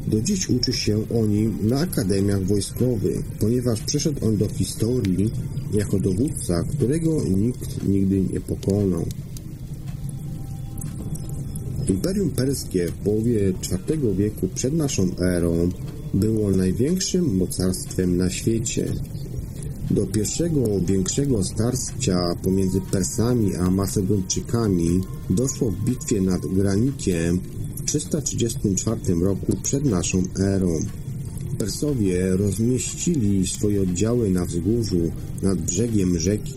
Speaker 1: Do dziś uczy się o nim na akademiach wojskowych, ponieważ przeszedł on do historii jako dowódca, którego nikt nigdy nie pokonał. Imperium Perskie w połowie IV wieku przed naszą erą było największym mocarstwem na świecie. Do pierwszego większego starcia pomiędzy Persami a Macedończykami doszło w bitwie nad Granikiem 334 roku przed naszą erą. Persowie rozmieścili swoje oddziały na wzgórzu nad brzegiem rzeki,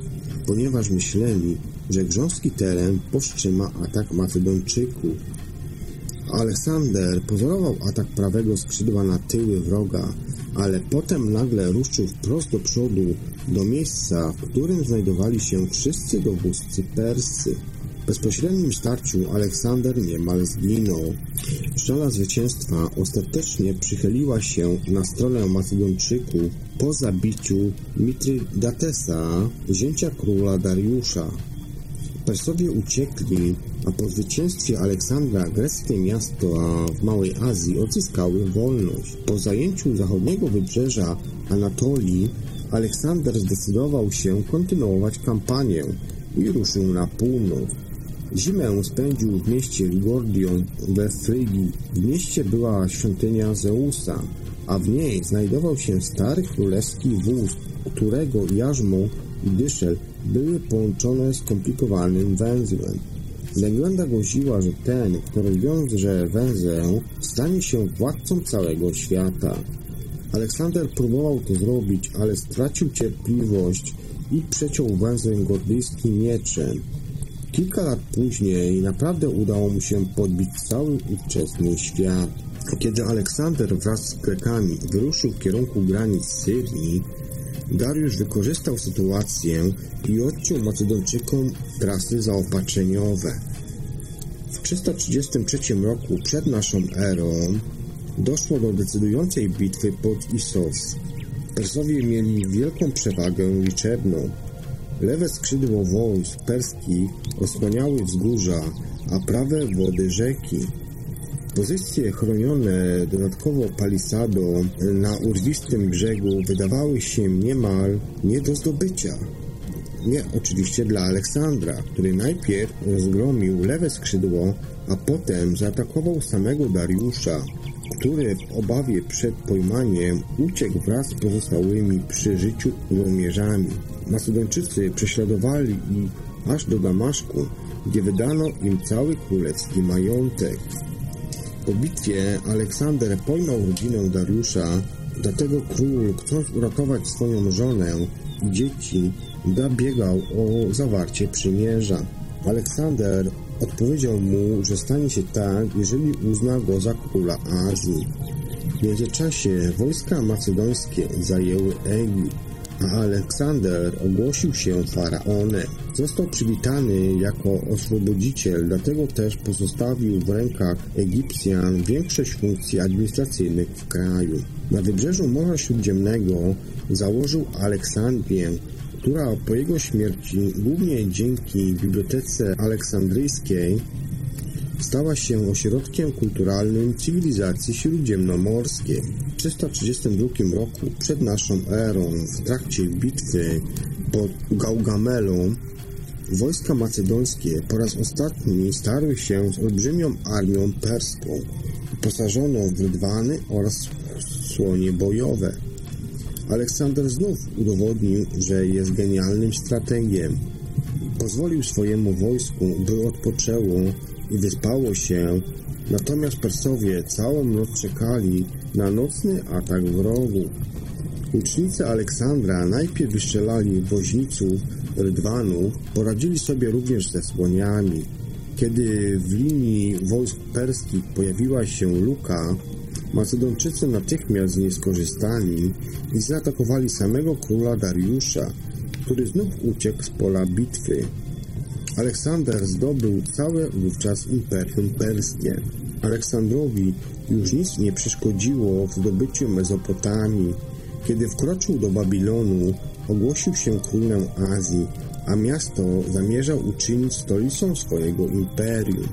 Speaker 1: ponieważ myśleli, że grząski teren powstrzyma atak Macedończyków. Aleksander pozorował atak prawego skrzydła na tyły wroga, ale potem nagle ruszył wprost do przodu, do miejsca, w którym znajdowali się wszyscy dowódcy Persy. Bezpośrednim starciu Aleksander niemal zginął. Szala zwycięstwa ostatecznie przychyliła się na stronę Macedończyków po zabiciu Mitridatesa, zięcia króla Dariusza. Persowie uciekli, a po zwycięstwie Aleksandra greckie miasta w Małej Azji odzyskały wolność. Po zajęciu zachodniego wybrzeża Anatolii Aleksander zdecydował się kontynuować kampanię i ruszył na północ. Zimę spędził w mieście Ligordion we Frygii. W mieście była świątynia Zeusa, a w niej znajdował się stary królewski wóz, którego jarzmo i dyszel były połączone skomplikowanym węzłem. Legenda głosiła, że ten, kto rozwiąże węzeł, stanie się władcą całego świata. Aleksander próbował to zrobić, ale stracił cierpliwość i przeciął węzeł gordyjskim mieczem. Kilka lat później naprawdę udało mu się podbić cały ówczesny świat. Kiedy Aleksander wraz z Grekami wyruszył w kierunku granic Syrii, Dariusz wykorzystał sytuację i odciął Macedończykom trasy zaopatrzeniowe. W 333 roku przed naszą erą doszło do decydującej bitwy pod Isos. Persowie mieli wielką przewagę liczebną. Lewe skrzydło wojsk perskich osłaniały wzgórza, a prawe wody rzeki. Pozycje chronione dodatkowo palisadą na urwistym brzegu wydawały się niemal nie do zdobycia. Nie oczywiście dla Aleksandra, który najpierw rozgromił lewe skrzydło, a potem zaatakował samego Dariusza, który w obawie przed pojmaniem uciekł wraz z pozostałymi przy życiu żołnierzami. Macedończycy prześladowali ich aż do Damaszku, gdzie wydano im cały królewski majątek. Po bitwie Aleksander pojmał rodzinę Dariusza, dlatego król, chcąc uratować swoją żonę i dzieci, zabiegał o zawarcie przymierza. Aleksander odpowiedział mu, że stanie się tak, jeżeli uzna go za króla Azji. W międzyczasie wojska macedońskie zajęły Egipt, a Aleksander ogłosił się faraonem. Został przywitany jako oswobodziciel, dlatego też pozostawił w rękach Egipcjan większość funkcji administracyjnych w kraju. Na wybrzeżu Morza Śródziemnego założył Aleksandrię, która po jego śmierci, głównie dzięki Bibliotece Aleksandryjskiej, stała się ośrodkiem kulturalnym cywilizacji śródziemnomorskiej. W 332 roku przed naszą erą, w trakcie bitwy pod Gaugamelą, wojska macedońskie po raz ostatni starły się z olbrzymią armią perską, wyposażoną w rydwany oraz słonie bojowe. Aleksander znów udowodnił, że jest genialnym strategiem. Pozwolił swojemu wojsku, by odpoczęło i wyspało się, natomiast Persowie całą noc czekali na nocny atak wrogu. Łucznicy Aleksandra najpierw wystrzelali woźniców rydwanów, poradzili sobie również ze słoniami. Kiedy w linii wojsk perskich pojawiła się luka, Macedończycy natychmiast z niej skorzystali i zaatakowali samego króla Dariusza, który znów uciekł z pola bitwy. Aleksander zdobył całe wówczas imperium perskie. Aleksandrowi już nic nie przeszkodziło w zdobyciu Mezopotamii. Kiedy wkroczył do Babilonu, ogłosił się królem Azji, a miasto zamierzał uczynić stolicą swojego imperium.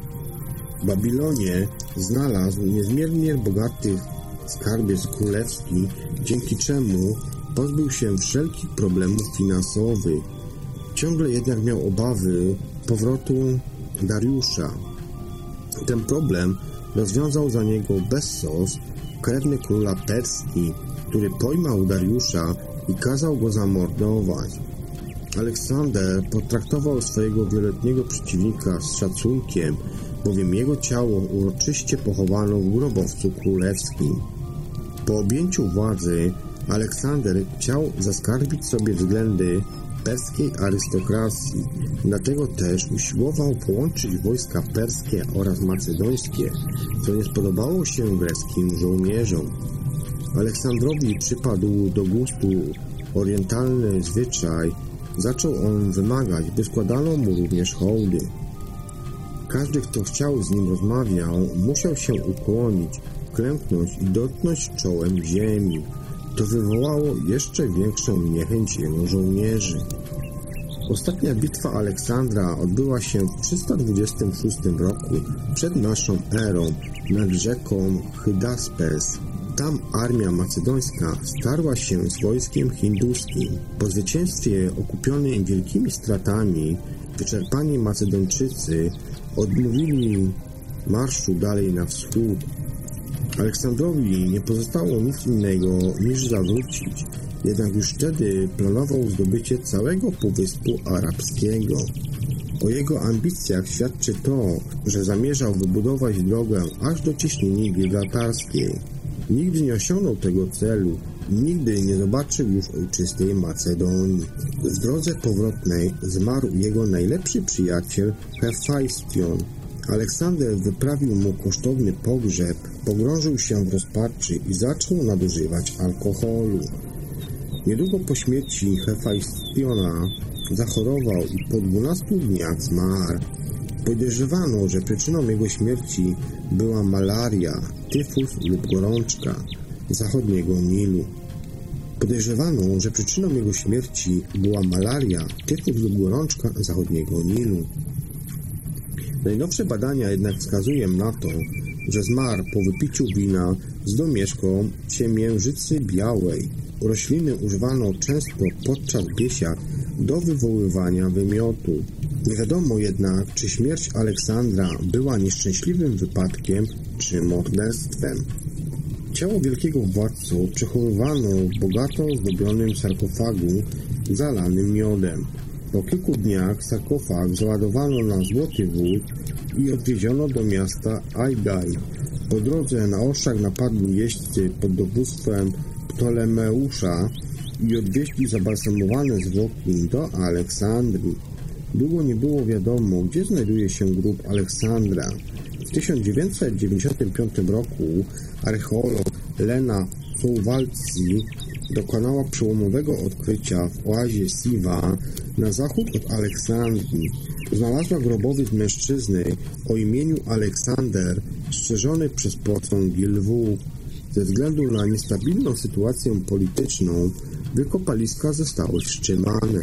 Speaker 1: Babilonie znalazł niezmiernie bogaty skarbiec królewski, dzięki czemu pozbył się wszelkich problemów finansowych. Ciągle jednak miał obawy powrotu Dariusza. Ten problem rozwiązał za niego Bessos, krewny króla Perski, który pojmał Dariusza i kazał go zamordować. Aleksander potraktował swojego wieloletniego przeciwnika z szacunkiem, bowiem jego ciało uroczyście pochowano w grobowcu królewskim. Po objęciu władzy Aleksander chciał zaskarbić sobie względy perskiej arystokracji, dlatego też usiłował połączyć wojska perskie oraz macedońskie, co nie spodobało się greckim żołnierzom. Aleksandrowi przypadł do gustu orientalny zwyczaj, zaczął on wymagać, by składano mu również hołdy. Każdy, kto chciał z nim rozmawiał, musiał się ukłonić, klęknąć i dotknąć czołem ziemi. To wywołało jeszcze większą niechęć jego żołnierzy. Ostatnia bitwa Aleksandra odbyła się w 326 roku przed naszą erą nad rzeką Hydaspes. Tam armia macedońska starła się z wojskiem hinduskim. Po zwycięstwie okupionym wielkimi stratami, wyczerpani Macedończycy odmówili marszu dalej na wschód. Aleksandrowi nie pozostało nic innego niż zawrócić, jednak już wtedy planował zdobycie całego Półwyspu Arabskiego. O jego ambicjach świadczy to, że zamierzał wybudować drogę aż do cieśniny gibraltarskiej. Nigdy nie osiągnął tego celu nigdy nie zobaczył już ojczystej Macedonii. W drodze powrotnej zmarł jego najlepszy przyjaciel Hefajstion. Aleksander wyprawił mu kosztowny pogrzeb, pogrążył się w rozpaczy i zaczął nadużywać alkoholu. Niedługo po śmierci Hefajstiona zachorował i po 12 dniach zmarł. Podejrzewano, że przyczyną jego śmierci była malaria, tyfus lub gorączka zachodniego Nilu. Podejrzewano, że przyczyną jego śmierci była malaria, tyfus lub gorączka zachodniego Nilu. Najnowsze badania jednak wskazują na to, że zmarł po wypiciu wina z domieszką ciemiężycy białej. Rośliny używano często podczas biesiad do wywoływania wymiotu. Nie wiadomo jednak, czy śmierć Aleksandra była nieszczęśliwym wypadkiem, czy morderstwem. Ciało wielkiego władcy przechowywano w bogato zdobionym sarkofagu zalanym miodem. Po kilku dniach sarkofag załadowano na złoty wód i odwieziono do miasta Aigai. Po drodze na oszak napadli jeźdźcy pod dowództwem Ptolemeusza i odwieźli zabalsamowane zwłoki do Aleksandrii. Długo nie było wiadomo, gdzie znajduje się grób Aleksandra. W 1995 roku archeolog Lena Souwalski dokonała przełomowego odkrycia w oazie Siwa na zachód od Aleksandrii. Znalazła grobowiec mężczyzny o imieniu Aleksander, strzeżony przez posągi lwów. Ze względu na niestabilną sytuację polityczną, wykopaliska zostały wstrzymane.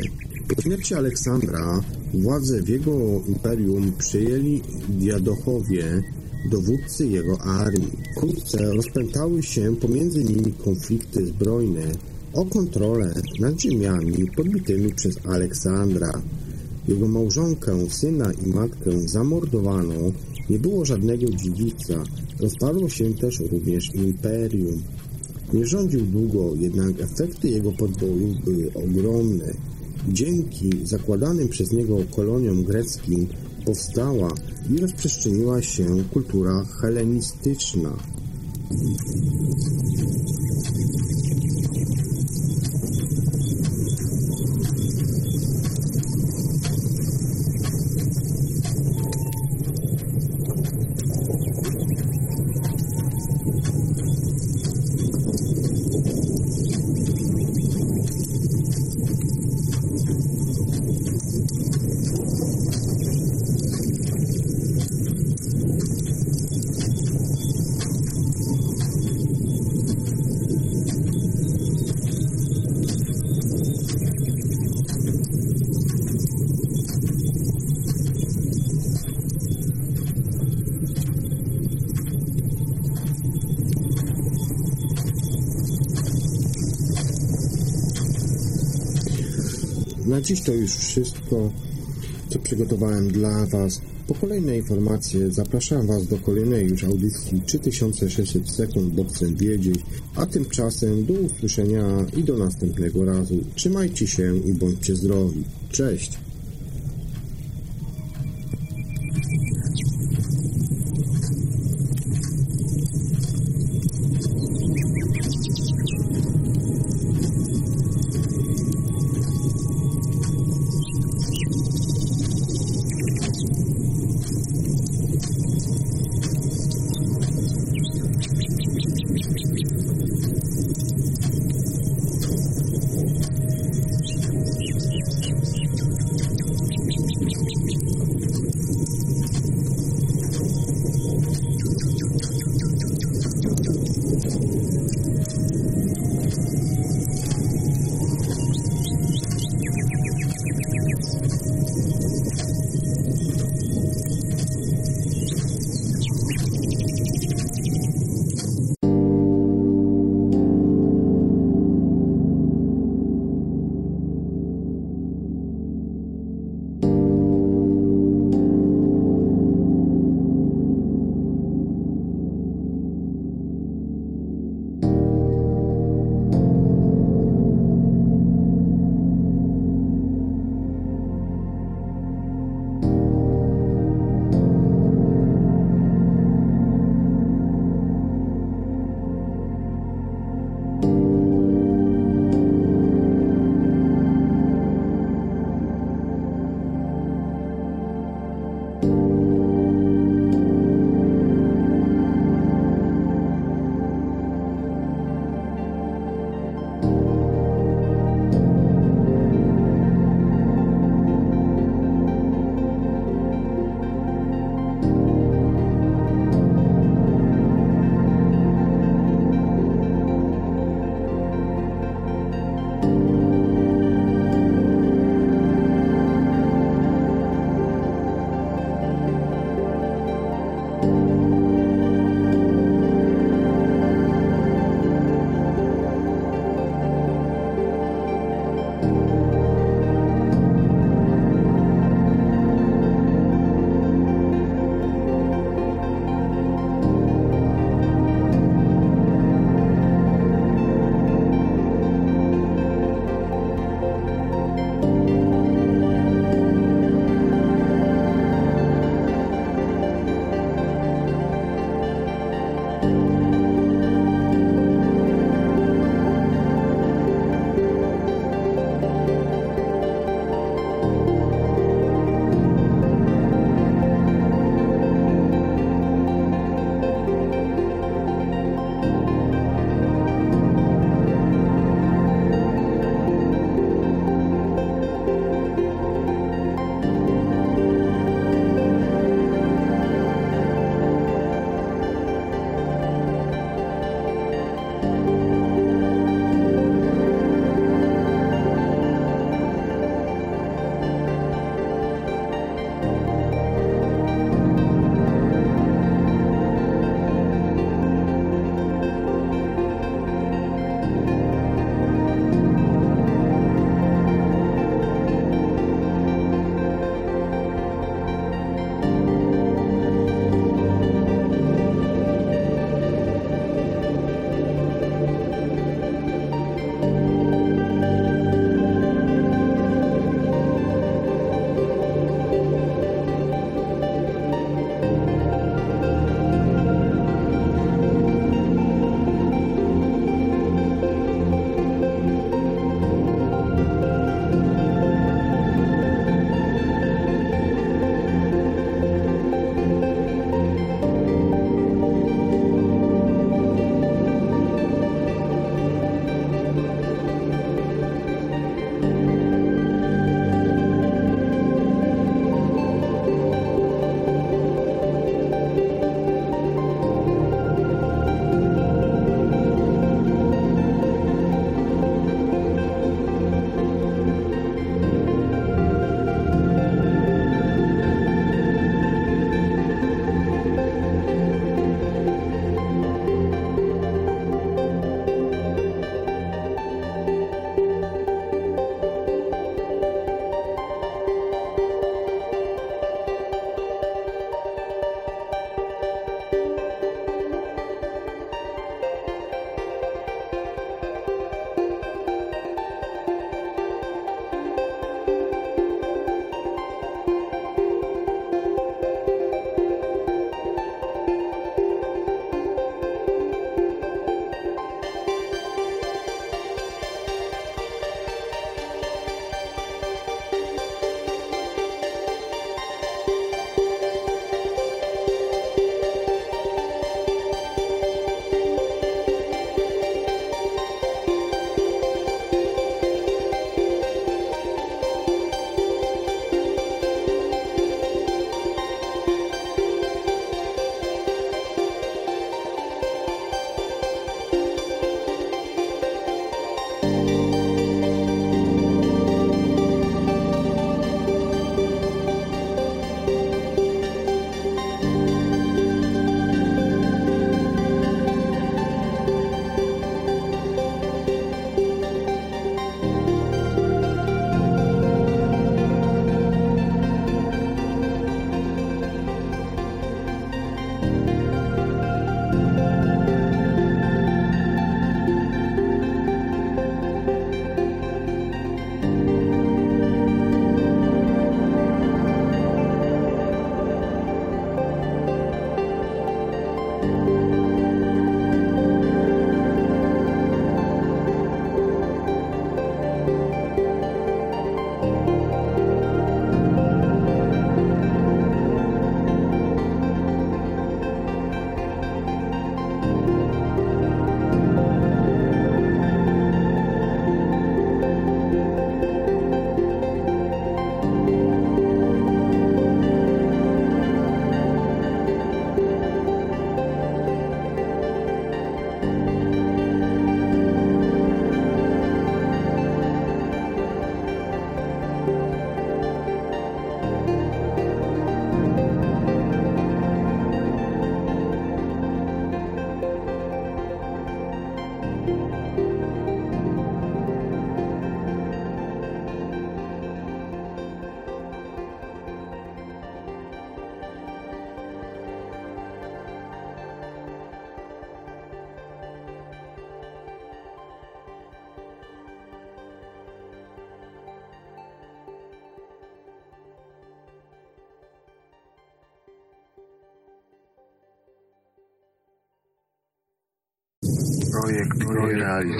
Speaker 1: Po śmierci Aleksandra władzę w jego imperium przejęli Diadochowie, dowódcy jego armii. Wkrótce rozpętały się pomiędzy nimi konflikty zbrojne o kontrolę nad ziemiami podbitymi przez Aleksandra. Jego małżonkę, syna i matkę zamordowano, nie było żadnego dziedzica, rozpadło się też również imperium. Nie rządził długo, jednak efekty jego podbojów były ogromne. Dzięki zakładanym przez niego koloniom greckim powstała i rozprzestrzeniła się kultura helenistyczna. Dziś to już wszystko, co przygotowałem dla Was. Po kolejne informacje zapraszam Was do kolejnej już audycji 3600 sekund, bo chcę wiedzieć, a tymczasem do usłyszenia i do następnego razu. Trzymajcie się i bądźcie zdrowi. Cześć!
Speaker 2: proyecto,